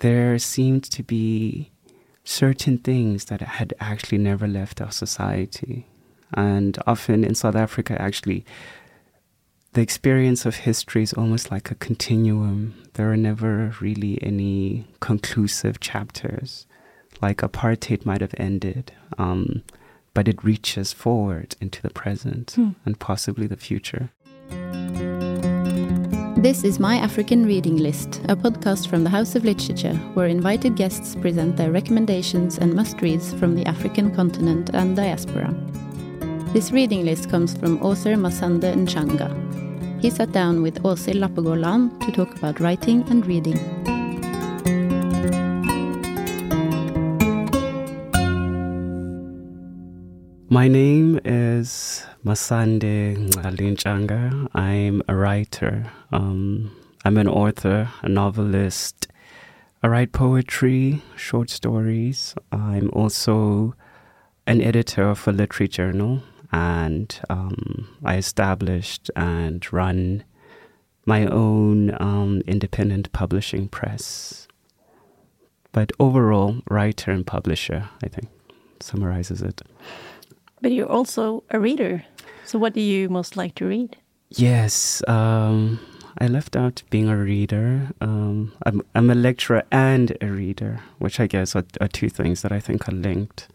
there seemed to be certain things that had actually never left our society. And often in South Africa, actually, the experience of history is almost like a continuum. There are never really any conclusive chapters. Like apartheid might have ended, um, but it reaches forward into the present Hmm. and possibly the future. This is My African Reading List, a podcast from the House of Literature, where invited guests present their recommendations and must reads from the African continent and diaspora. This reading list comes from author Masande Ntshanga. He sat down with Åshild Lappegård to talk about writing and reading. My name is Masande Ngalinchanga. I'm a writer. Um, I'm an author, a novelist. I write poetry, short stories. I'm also an editor of a literary journal, and um, I established and run my own um, independent publishing press. But overall, writer and publisher, I think, summarizes it. But you're also a reader. So what do you most like to read? Yes, um, I left out being a reader. Um, I'm, I'm a lecturer and a reader, which I guess are, are two things that I think are linked.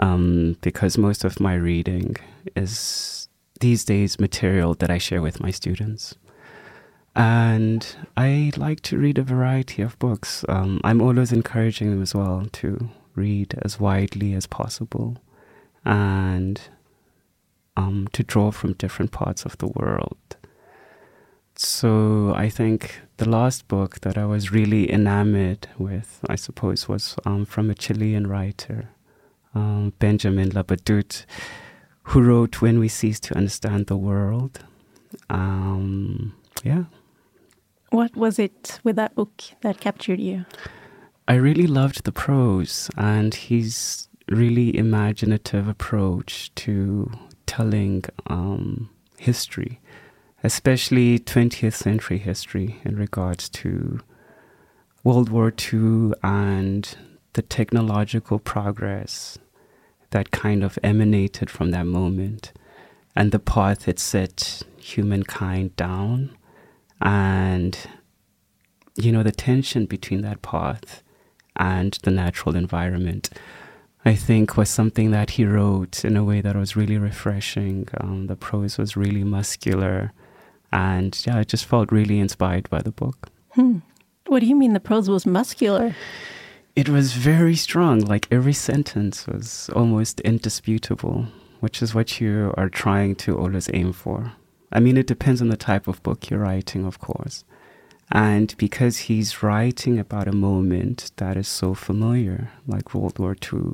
Um, because most of my reading is these days material that I share with my students. And I like to read a variety of books. Um, I'm always encouraging them as well to read as widely as possible and um, to draw from different parts of the world. So I think the last book that I was really enamored with, I suppose, was um, from a Chilean writer, um, Benjamin Labatut, who wrote When We Cease to Understand the World. Um, yeah, What was it with that book that captured you? I really loved the prose and his really imaginative approach to telling um, history, especially 20th century history in regards to World War II and the technological progress that kind of emanated from that moment and the path it set humankind down and you know the tension between that path and the natural environment i think was something that he wrote in a way that was really refreshing um, the prose was really muscular and yeah i just felt really inspired by the book Hmm. What do you mean the prose was muscular? it was very strong like every sentence was almost indisputable which is what you are trying to always aim for i mean it depends on the type of book you're writing of course and because he's writing about a moment that is so familiar like world war ii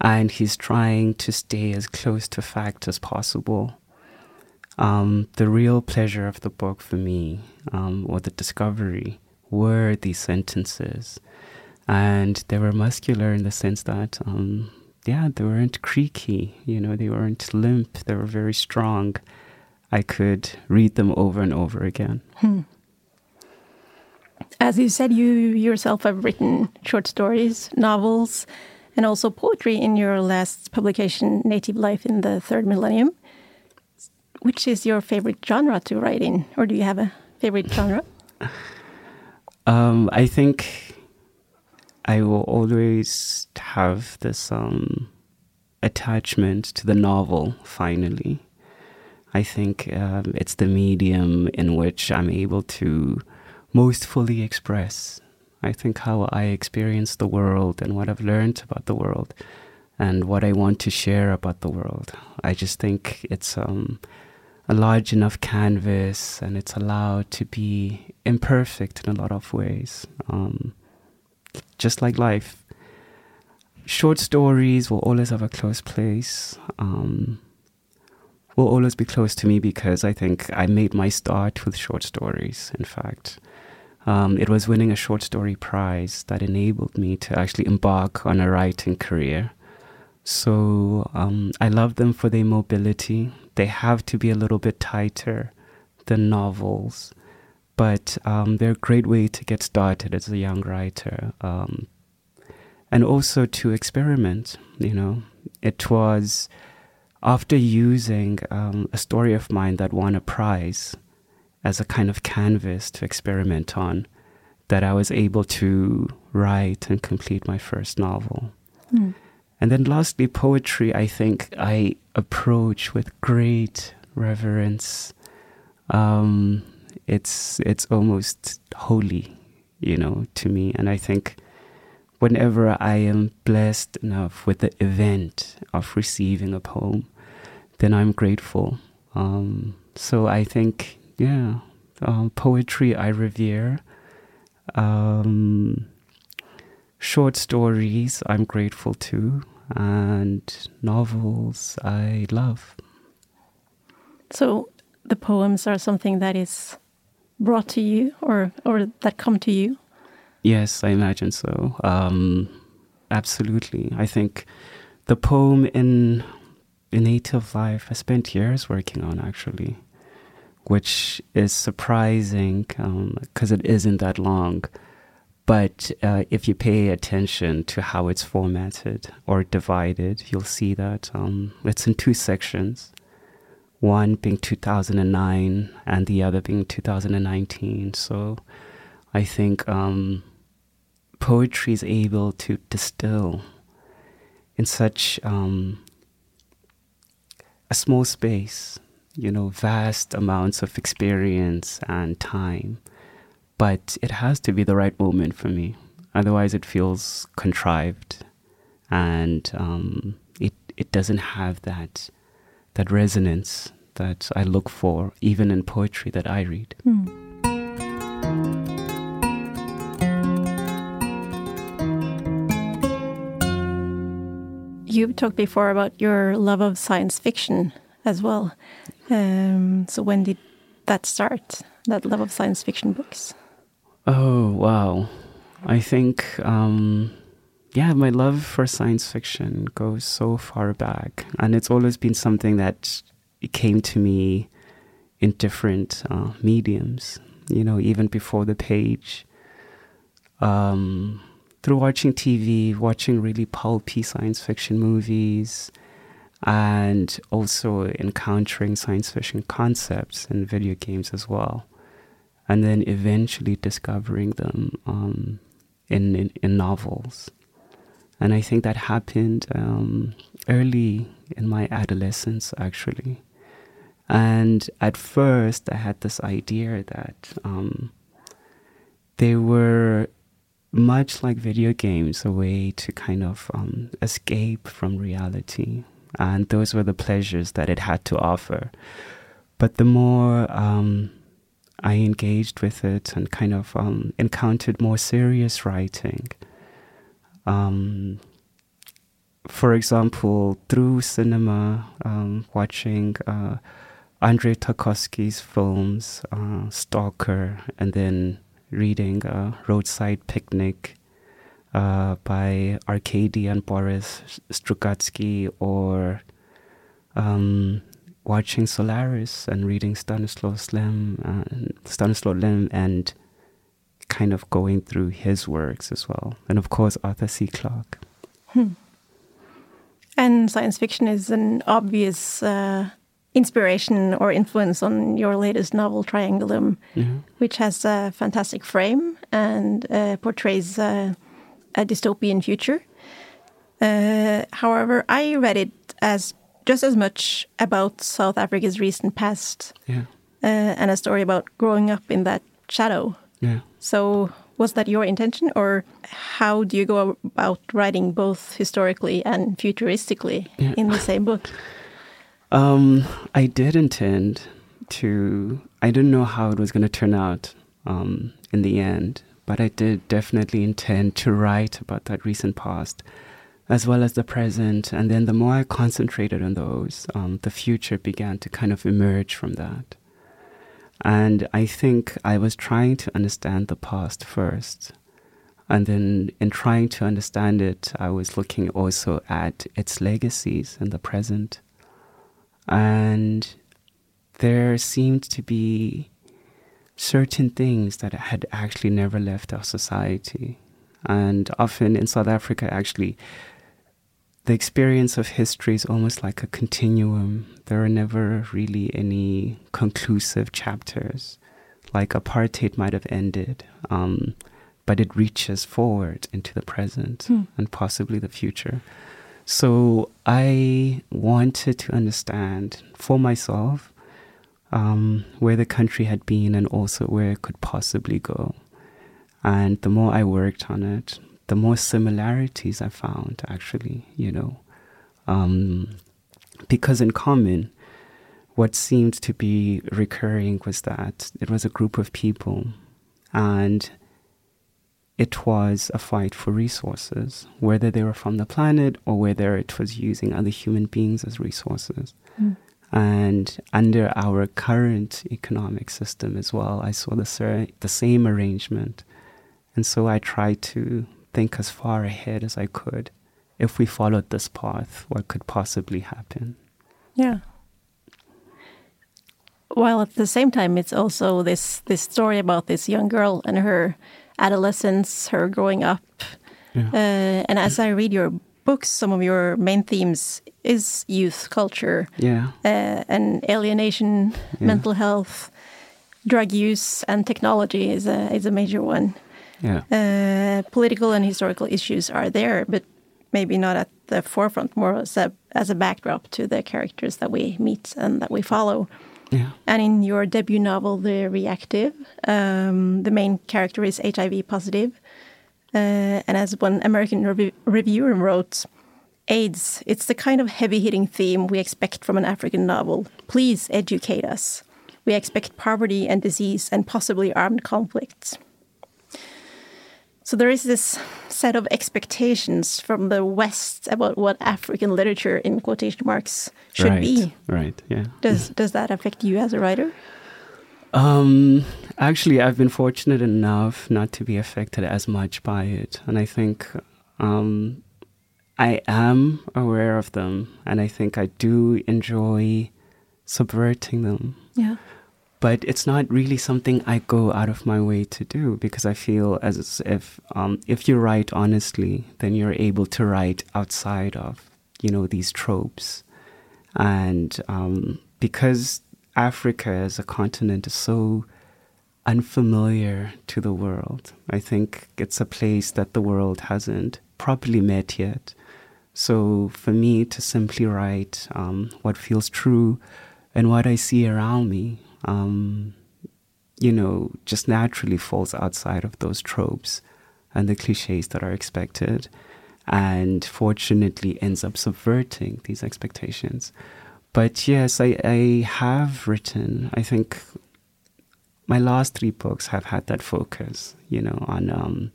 and he's trying to stay as close to fact as possible um, the real pleasure of the book for me um, or the discovery were these sentences. And they were muscular in the sense that um, yeah they weren't creaky you know they weren't limp they were very strong. I could read them over and over again. Hmm. As you said, you yourself have written short stories, novels, and also poetry in your last publication, Native Life in the Third Millennium. Which is your favorite genre to write in, or do you have a favorite genre? um, i think i will always have this um, attachment to the novel finally i think um, it's the medium in which i'm able to most fully express i think how i experience the world and what i've learned about the world and what i want to share about the world. I just think it's um, a large enough canvas and it's allowed to be imperfect in a lot of ways. Um, just like life. Short stories will always have a close place um, will always be close to me because i think i made my start with short stories in fact um, it was winning a short story prize that enabled me to actually embark on a writing career so um, I love them for their mobility. They have to be a little bit tighter than novels, but um, they're a great way to get started as a young writer um, and also to experiment. You know, it was after using um, a story of mine that won a prize as a kind of canvas to experiment on that I was able to write and complete my first novel. Mm. And then lastly, poetry, I think I approach with great reverence. Um, it's it's almost holy, you know, to me. And I think whenever I am blessed enough with the event of receiving a poem, then I'm grateful. Um, so I think, yeah, um, poetry I revere. Um, short stories I'm grateful to, and novels I love. So the poems are something that is brought to you, or or that come to you. Yes, I imagine so. Um, absolutely, I think the poem in native life I spent years working on actually, which is surprising because um, it isn't that long. But uh, if you pay attention to how it's formatted or divided, you'll see that um, it's in two sections. One being 2009 and the other being 2019. So I think um, poetry is able to distill in such um, a small space, you know, vast amounts of experience and time. But it has to be the right moment for me. Otherwise, it feels contrived and um, it, it doesn't have that, that resonance that I look for, even in poetry that I read. Mm. You've talked before about your love of science fiction as well. Um, so when did that start? That love of science fiction books? Oh wow! I think um, yeah, my love for science fiction goes so far back, and it's always been something that came to me in different uh, mediums. You know, even before the page. Um, through watching TV, watching really pulpy science fiction movies, and also encountering science fiction concepts in video games as well. And then eventually discovering them um, in, in, in, novels. And I think that happened um, early in my adolescence, actually. And at first, I had this idea that um, they were much like video games, a way to kind of um, escape from reality. And those were the pleasures that it had to offer. But the more um, I engaged with it and kind of um, encountered more serious writing, um, for example, through cinema, um, watching uh, Andrei Tarkovsky's films, uh, Stalker, and then reading uh, Roadside Picnic uh, by Arkady and Boris Strugatsky or um, watching Solaris and reading Stanislaw Lem, uh, Stanislaw Lem and kind of going through his works as well. And of course, Arthur C. Clarke. Hmm. And science fiction is an obvious uh, inspiration or influence on your latest novel, Triangulum, mm-hmm. which has a fantastic frame and uh, portrays uh, a dystopian future. Uh, however, I read it as just as much about South Africa's recent past yeah. Uh, and a story about growing up in that shadow. Yeah. So, was that your intention, or how do you go about writing both historically and futuristically yeah. in the same book? Um, I did intend to. I didn't know how it was going to turn out um, in the end, but I did definitely intend to write about that recent past as well as the present. And then the more I concentrated on those, um, the future began to kind of emerge from that. And I think I was trying to understand the past first. And then in trying to understand it, I was looking also at its legacies in the present and there seemed to be certain things that had actually never left our society. And often in South Africa, actually, the experience of history is almost like a continuum. There are never really any conclusive chapters. Like apartheid might have ended, um, but it reaches forward into the present Hmm. and possibly the future. So I wanted to understand for myself um, where the country had been and also where it could possibly go. And the more I worked on it, the more similarities I found, actually, you know. Um, because in common, what seemed to be recurring was that it was a group of people and it was a fight for resources, whether they were from the planet or whether it was using other human beings as resources. Mm. And under our current economic system as well, I saw the, ser- the same arrangement. And so I tried to think as far ahead as I could. If we followed this path, what could possibly happen? Yeah. While at the same time, it's also this this story about this young girl and her adolescence, her growing up. Yeah. Uh, and as I read your books, some of your main themes is youth culture Yeah. uh, and alienation, Yeah. mental health, drug use, and technology is a is a major one. Yeah. Uh, political and historical issues are there, but maybe not at the forefront, more as a, as a backdrop to the characters that we meet and that we follow. Yeah. And in your debut novel, The Reactive, um, the main character is HIV positive. Uh, and as one American rev- reviewer wrote, AIDS, it's the kind of heavy hitting theme we expect from an African novel. Please educate us. We expect poverty and disease and possibly armed conflicts. So there is this set of expectations from the West about what African literature, in quotation marks, should right. be. Right. Yeah. Does does that affect you as a writer? Um, actually, I've been fortunate enough not to be affected as much by it, and I think um, I am aware of them, and I think I do enjoy subverting them. Yeah. But it's not really something I go out of my way to do because I feel as if um, if you write honestly, then you're able to write outside of you know these tropes, and um, because Africa as a continent is so unfamiliar to the world. I think it's a place that the world hasn't properly met yet. So for me to simply write um, what feels true and what I see around me, um, you know, just naturally falls outside of those tropes and the cliches that are expected, and fortunately ends up subverting these expectations. But yes, I, I have written, I think my last three books have had that focus, you know, on um,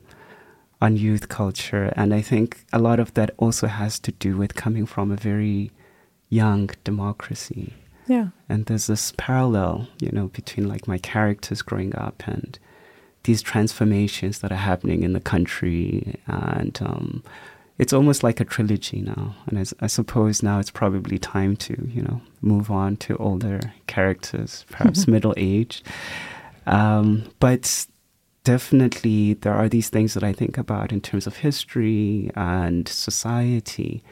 on youth culture, and I think a lot of that also has to do with coming from a very young democracy. Yeah. And there's this parallel, you know, between like my characters growing up and these transformations that are happening in the country, and um, it's almost like a trilogy now. And as, I suppose now it's probably time to, you know, move on to older characters, perhaps middle age. Um, but definitely, there are these things that I think about in terms of history and society.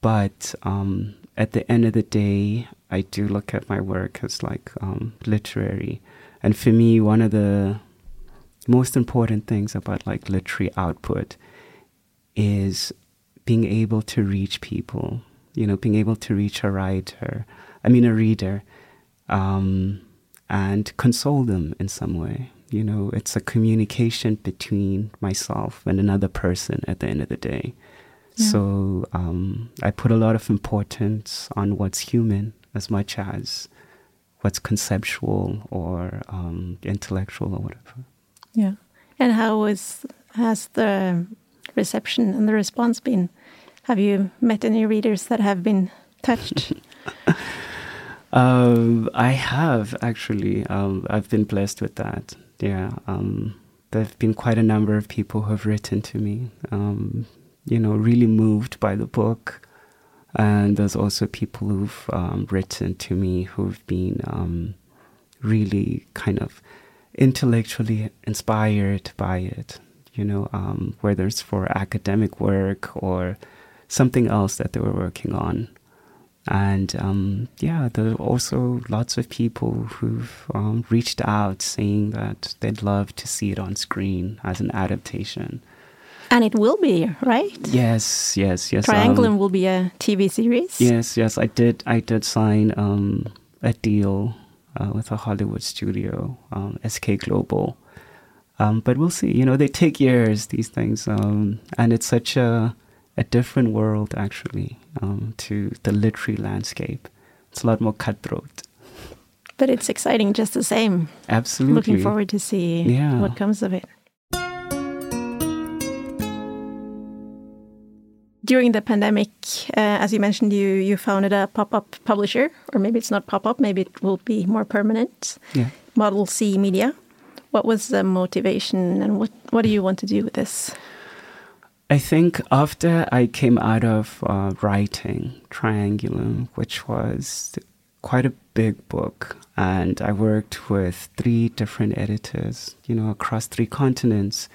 But um, at the end of the day, I do look at my work as like um, literary. And for me, one of the most important things about like literary output is being able to reach people, you know, being able to reach a writer, I mean, a reader, um, and console them in some way. You know, it's a communication between myself and another person at the end of the day. Yeah. So um, I put a lot of importance on what's human as much as what's conceptual or um, intellectual or whatever. Yeah. And how is has the reception and the response been? Have you met any readers that have been touched? Um, I have actually. Um, I've been blessed with that. Yeah. Um, there have been quite a number of people who have written to me. Um, you know, really moved by the book, and there's also people who've um, written to me who've been um, really kind of intellectually inspired by it, you know, um, whether it's for academic work or something else that they were working on. And um, yeah, there are also lots of people who've um, reached out saying that they'd love to see it on screen as an adaptation. And it will be, right? Yes, yes, yes. Triangulum um, will be a TV series. Yes, yes. I did. I did sign um, a deal uh, with a Hollywood studio, um, SK Global. Um, but we'll see. You know, they take years. These things, um, and it's such a a different world actually um, to the literary landscape. It's a lot more cutthroat. But it's exciting just the same. Absolutely. Looking forward to see yeah. what comes of it. During the pandemic, uh, as you mentioned, you you founded a pop up publisher, or maybe it's not pop up, maybe it will be more permanent. Yeah. Model C Media. What was the motivation, and what what do you want to do with this? I think after I came out of uh, writing Triangulum, which was quite a big book, and I worked with three different editors, you know, across three continents,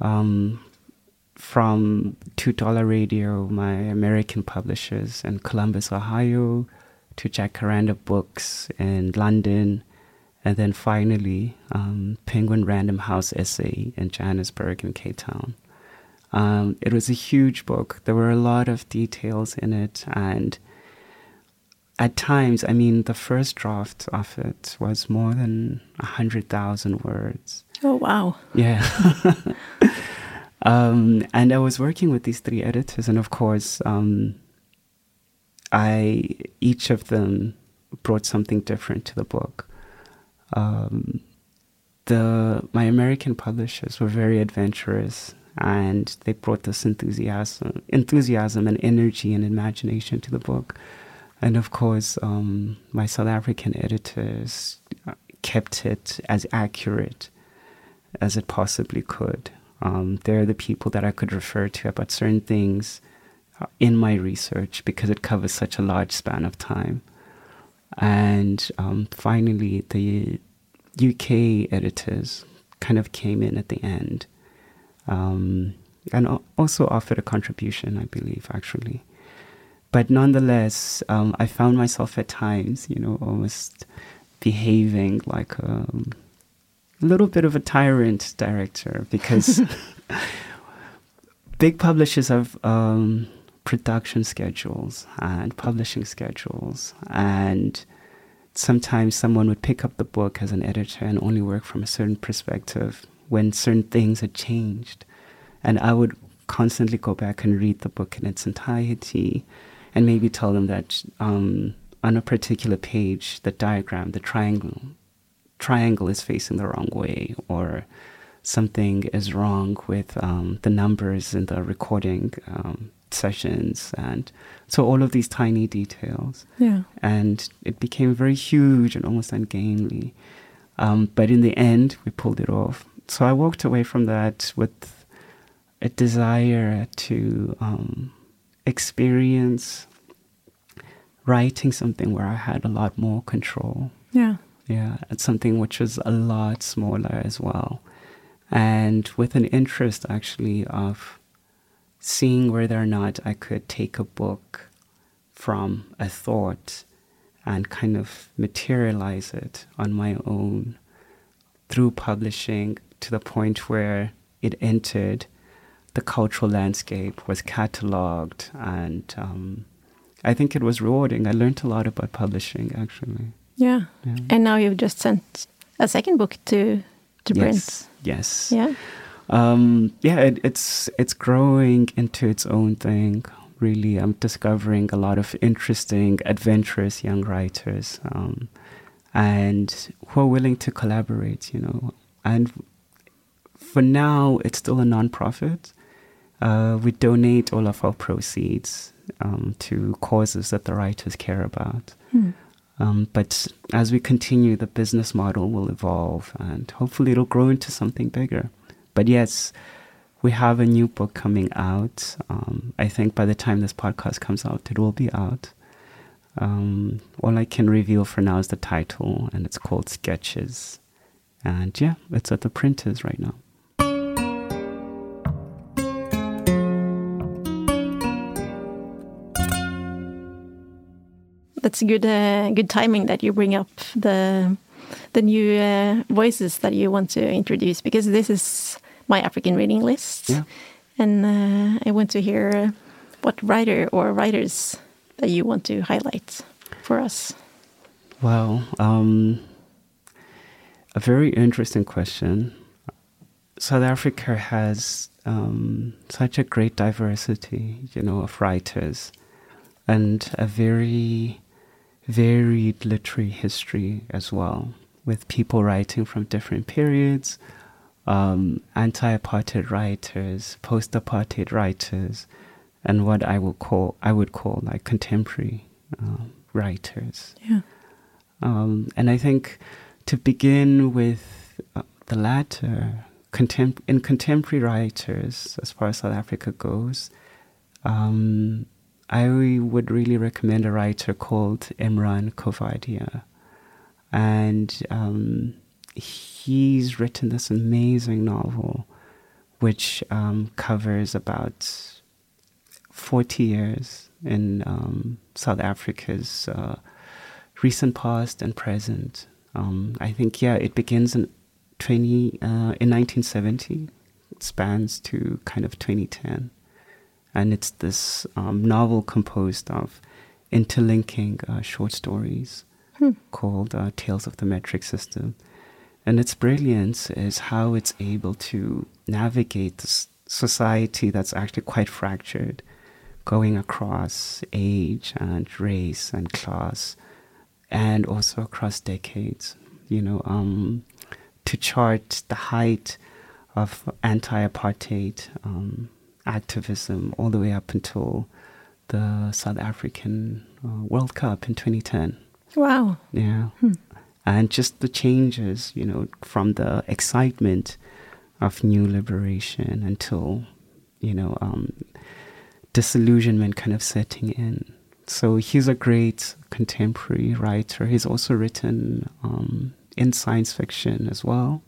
um, from Two Dollar Radio, my American publishers in Columbus, Ohio, to Jacaranda Books in London, and then finally um, Penguin Random House SA in Johannesburg and Cape Town. Um, it was a huge book. There were a lot of details in it, and at times, I mean, the first draft of it was more than a hundred thousand words. Oh wow! Yeah. um, and I was working with these three editors, and of course, um, I each of them brought something different to the book. Um, the my American publishers were very adventurous and they brought this enthusiasm, enthusiasm and energy and imagination to the book. And of course, um, my South African editors kept it as accurate as it possibly could. Um, they're the people that I could refer to about certain things uh, in my research because it covers such a large span of time. And um, finally, the UK editors kind of came in at the end um, and also offered a contribution, I believe, actually. But nonetheless, um, I found myself at times, you know, almost behaving like a, a little bit of a tyrant director because big publishers have um, production schedules and publishing schedules and sometimes someone would pick up the book as an editor and only work from a certain perspective when certain things had changed. And I would constantly go back and read the book in its entirety and maybe tell them that um, on a particular page, the diagram, the triangle, triangle is facing the wrong way, or something is wrong with um, the numbers in the recording um, sessions, and so all of these tiny details. Yeah, and it became very huge and almost ungainly. Um, but in the end, we pulled it off, so I walked away from that with a desire to um, experience writing something where I had a lot more control. Yeah. Yeah, it's something which was a lot smaller as well. And with an interest actually of seeing whether or not I could take a book from a thought and kind of materialize it on my own through publishing to the point where it entered the cultural landscape, was cataloged, and um, I think it was rewarding. I learned a lot about publishing, actually. Yeah. yeah. And now you've just sent a second book to to yes. print. Yes. Yeah. Um, yeah, it, it's it's growing into its own thing. Really, I'm discovering a lot of interesting, adventurous young writers, um, and who are willing to collaborate. You know, and for now, it's still a nonprofit. Uh, we donate all of our proceeds um, to causes that the writers care about. Hmm. Um, but as we continue, the business model will evolve and hopefully it'll grow into something bigger. But yes, we have a new book coming out. Um, I think by the time this podcast comes out, it will be out. Um, all I can reveal for now is the title, and it's called Sketches And yeah, it's at the printers right now. That's a good. Uh, good timing that you bring up the the new uh, voices that you want to introduce because this is my African reading list, Yeah. and uh, I want to hear what writer or writers that you want to highlight for us. Well, um, a very interesting question. South Africa has um, such a great diversity, you know, of writers, and a very varied literary history as well, with people writing from different periods, um, anti-apartheid writers, post-apartheid writers, and what I will call I would call like contemporary um, writers. Yeah. Um, and I think to begin with uh, the latter, contem- in contemporary writers, as far as South Africa goes, um, I would really recommend a writer called Imraan Coovadia. And um, he's written this amazing novel which um, covers about 40 years in um, South Africa's uh, recent past and present. Um, I think, yeah, it begins in 20, uh, in 1970, it spans to kind of 2010. And it's this um, novel composed of interlinking uh, short stories called uh, Tales of the Metric System. And its brilliance is how it's able to navigate this society that's actually quite fractured, going across age and race and class, and also across decades. You know, um, to chart the height of anti-apartheid um, activism all the way up until the South African uh, World Cup in 2010. Wow. Yeah. And just the changes, you know, from the excitement of new liberation until, you know, um, disillusionment kind of setting in. So he's a great contemporary writer. He's also written um, in science fiction as well.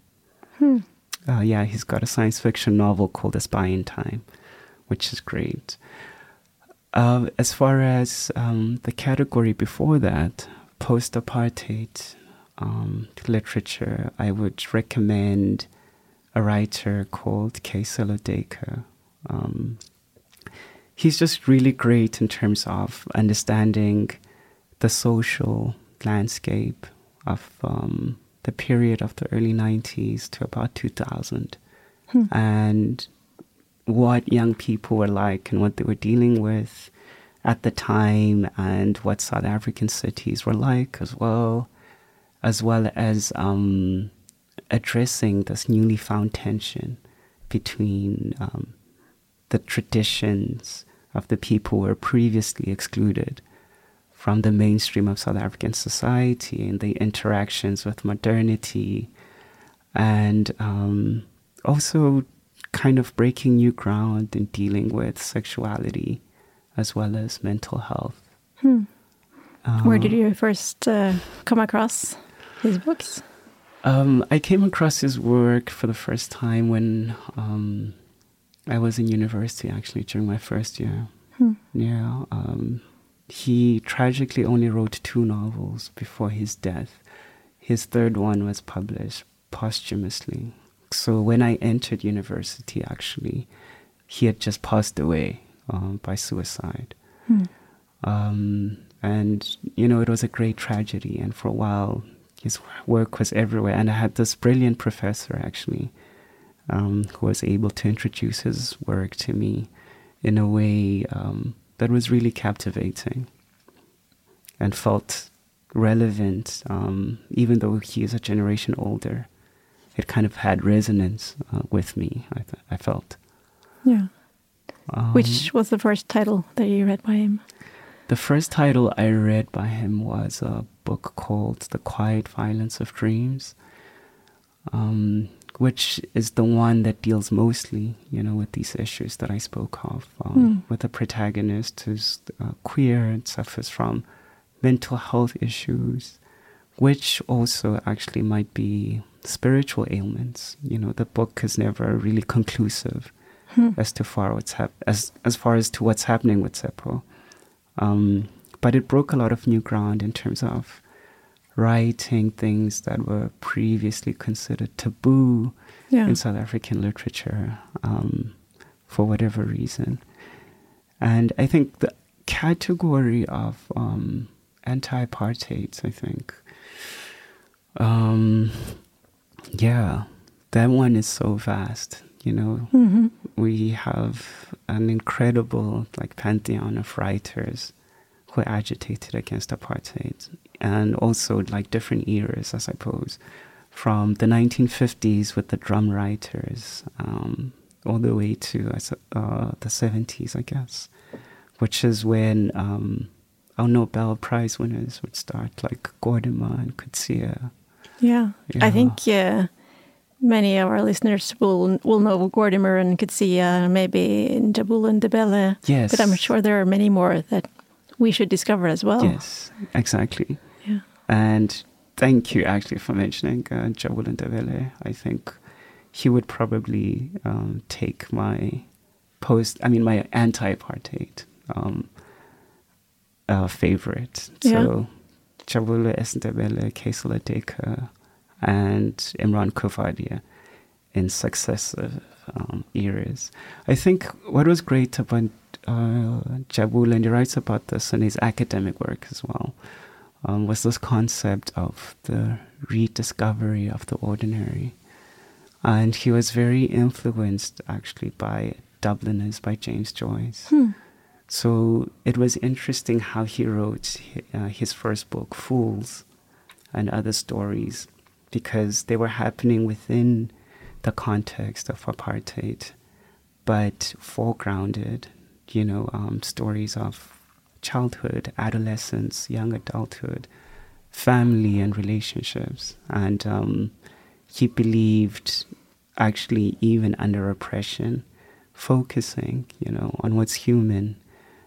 Uh, yeah, he's got a science fiction novel called A Spy in Time, which is great. Uh, as far as um, the category before that, post apartheid um, literature, I would recommend a writer called K. Sello Duiker. Um, he's just really great in terms of understanding the social landscape of um, the period of the early 90s to about 2000 and what young people were like and what they were dealing with at the time and what South African cities were like as well, as well as um, addressing this newly found tension between um, the traditions of the people who were previously excluded from the mainstream of South African society and the interactions with modernity and um, also kind of breaking new ground in dealing with sexuality as well as mental health. Where did you first uh, come across his books? Um, I came across his work for the first time when um, I was in university, actually, during my first year. Yeah. Um, he tragically only wrote two novels before his death. His third one was published posthumously. So when I entered university, actually, he had just passed away um, by suicide. Um, and, you know, it was a great tragedy. And for a while, his work was everywhere. And I had this brilliant professor, actually, um, who was able to introduce his work to me in a way um, that was really captivating and felt relevant, um, even though he is a generation older. It kind of had resonance uh, with me, I, th- I felt. Yeah. Um, Which was the first title that you read by him? The first title I read by him was a book called The Quiet Violence of Dreams, um, which is the one that deals mostly, you know, with these issues that I spoke of, um, with a protagonist who's uh, queer and suffers from mental health issues, which also actually might be spiritual ailments. You know, the book is never really conclusive Hmm. as to far what's hap- as as far as to what's happening with Tshepo. Um, but it broke a lot of new ground in terms of writing things that were previously considered taboo Yeah. in South African literature um, for whatever reason. And I think the category of um, anti apartheid, I think, um, yeah, that one is so vast. You know, hmm we have an incredible like pantheon of writers who agitated against apartheid and also like different eras i suppose from the 1950s with the drum writers um, all the way to uh, the 70s i guess which is when um, our nobel prize winners would start like gordimer and Coetzee. Yeah. Yeah. I think uh, many of our listeners will will know Gordimer and Coetzee, maybe Njabulo Ndebele. yes But I'm sure there are many more that we should discover as well. yes exactly Yeah. And thank you actually for mentioning uh, Njabulo Ndebele. I think he would probably um, take my post, I mean, my anti apartheid um, uh, favorite. Yeah. So Njabulo S. Ndebele, K. Sello Duiker, and Imraan Coovadia in successive um, eras. I think what was great about uh, Njabulo, and he writes about this in his academic work as well, um, was this concept of the rediscovery of the ordinary. And he was very influenced actually by Dubliners, by James Joyce. Hmm. So it was interesting how he wrote uh, his first book, Fools, and other stories, because they were happening within the context of apartheid, but foregrounded, you know, um, stories of childhood, adolescence, young adulthood, family, and relationships. And um, he believed, actually, even under oppression, focusing, you know, on what's human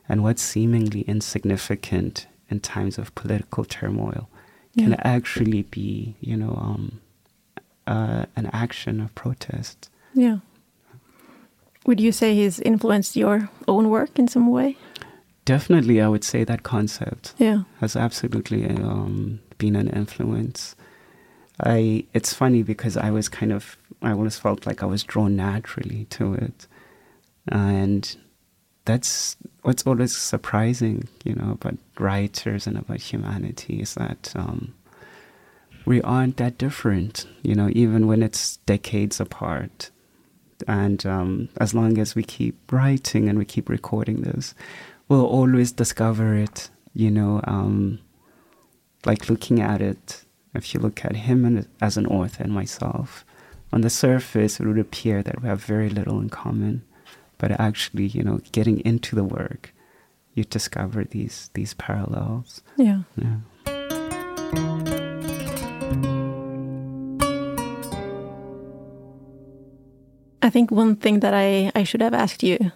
and what's seemingly insignificant in times of political turmoil can actually be, you know, um, uh, an action of protest. Yeah. Would you say he's influenced your own work in some way? Definitely, I would say that concept Yeah. has absolutely um, been an influence. I it's funny because I was kind of I always felt like I was drawn naturally to it, and that's what's always surprising, you know, about writers and about humanity is that um, we aren't that different, you know, even when it's decades apart. And um, as long as we keep writing and we keep recording this, we'll always discover it, you know, um, like looking at it. If you look at him and, as an author and myself, on the surface, it would appear that we have very little in common. But actually, you know, getting into the work, you discover these these parallels. Yeah. Yeah. I think one thing that I, I should have asked you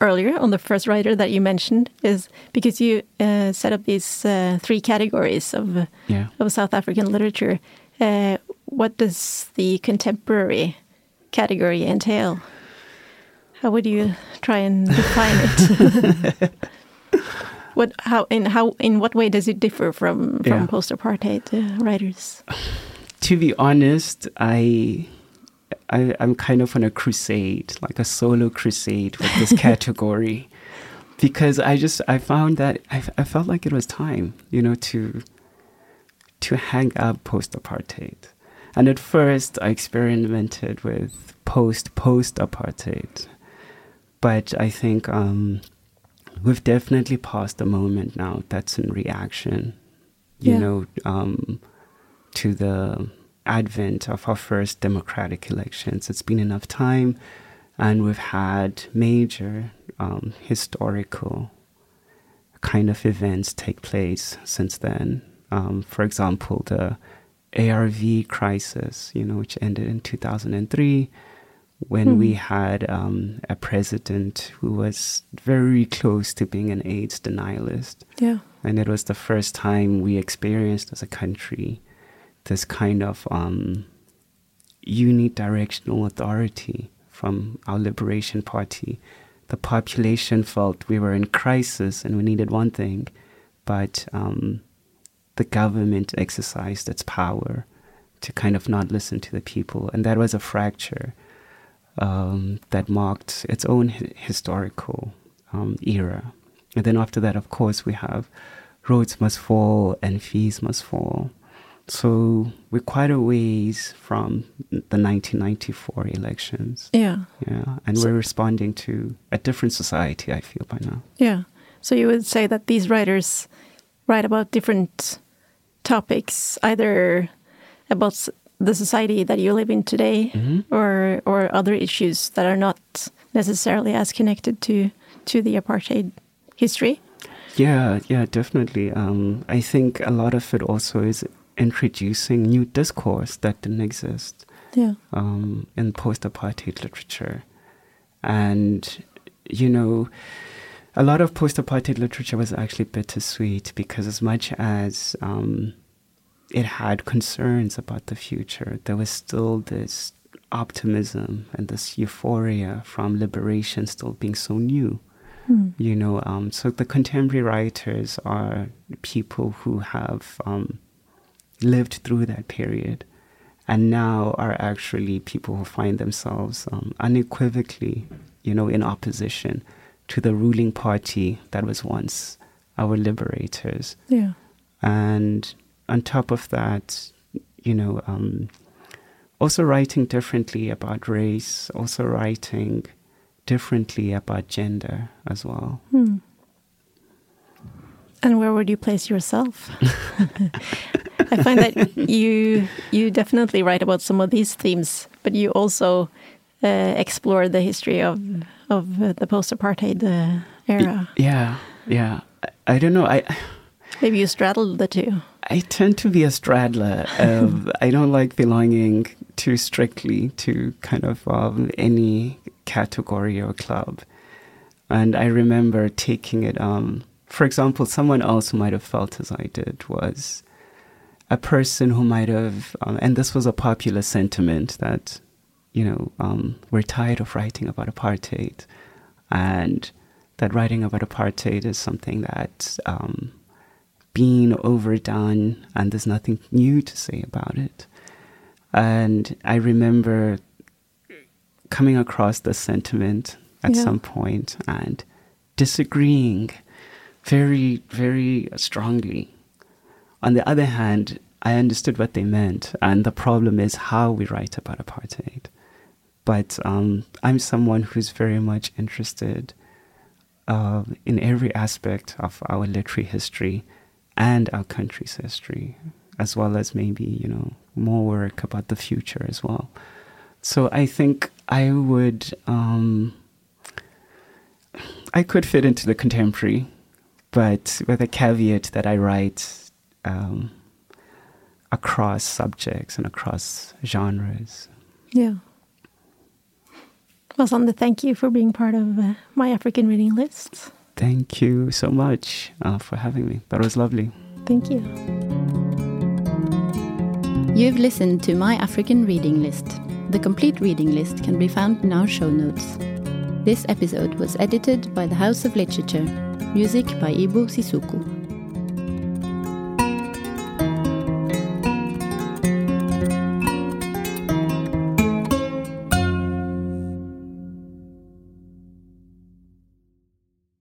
earlier on the first writer that you mentioned is because you uh, set up these uh, three categories of Yeah. of South African literature. Uh, what does the contemporary category entail? How would you try and define it? what how in how in what way does it differ from from Yeah. post apartheid uh, writers? to be honest, I, I I'm kind of on a crusade, like a solo crusade with this category, because I just I found that I, I felt like it was time, you know, to to hang up post apartheid, and at first I experimented with post post apartheid, but I think um, we've definitely passed the moment now that's in reaction, you Yeah. know. Um, to the advent of our first democratic elections. It's been enough time, and we've had major um, historical kind of events take place since then. Um, for example, the ARV crisis, you know, which ended in 2003 when Hmm. we had um, a president who was very close to being an AIDS denialist. Yeah. And it was the first time we experienced as a country this kind of um, unidirectional authority from our Liberation Party. The population felt we were in crisis and we needed one thing, but um, the government exercised its power to kind of not listen to the people. And that was a fracture um, that marked its own hi- historical um, era. And then after that, of course, we have Rhodes Must Fall and Fees Must Fall. So we're quite a ways from the 1994 elections. Yeah. Yeah, and we're responding to a different society, I feel, by now. Yeah. So you would say that these writers write about different topics, either about the society that you live in today, or or other issues that are not necessarily as connected to to the apartheid history. Yeah, yeah, definitely. Um, I think a lot of it also is introducing new discourse that didn't exist Yeah. um, in post apartheid literature. And, you know, a lot of post apartheid literature was actually bittersweet because, as much as um, it had concerns about the future, there was still this optimism and this euphoria from liberation still being so new. You know, um, so the contemporary writers are people who have um, lived through that period and now are actually people who find themselves um, unequivocally, you know, in opposition to the ruling party that was once our liberators. Yeah. And on top of that, you know, um, also writing differently about race, also writing differently about gender as well. And where would you place yourself? I find that you you definitely write about some of these themes, but you also uh, explore the history of of uh, the post-apartheid uh, era. Yeah, yeah. I, I don't know. I Maybe you straddle the two. I tend to be a straddler. Of, I don't like belonging too strictly to kind of um, any category or club. And I remember taking it. Um, for example, someone else who might have felt as I did was a person who might have, um, and this was a popular sentiment that, you know, um, we're tired of writing about apartheid, and that writing about apartheid is something that um, been overdone and there's nothing new to say about it. And I remember coming across this sentiment at Yeah. some point and disagreeing very, very strongly. On the other hand, I understood what they meant, and the problem is how we write about apartheid. But um, I'm someone who's very much interested uh, in every aspect of our literary history and our country's history, as well as maybe, you know, more work about the future as well. So I think I would, um, I could fit into the contemporary, but with a caveat that I write um, across subjects and across genres. Yeah. Well, Sander, thank you for being part of uh, my African reading list. Thank you so much uh, for having me. That was lovely. Thank you. You've listened to My African Reading List. The complete reading list can be found in our show notes. This episode was edited by the House of Literature. Music by Ibou Cissokho.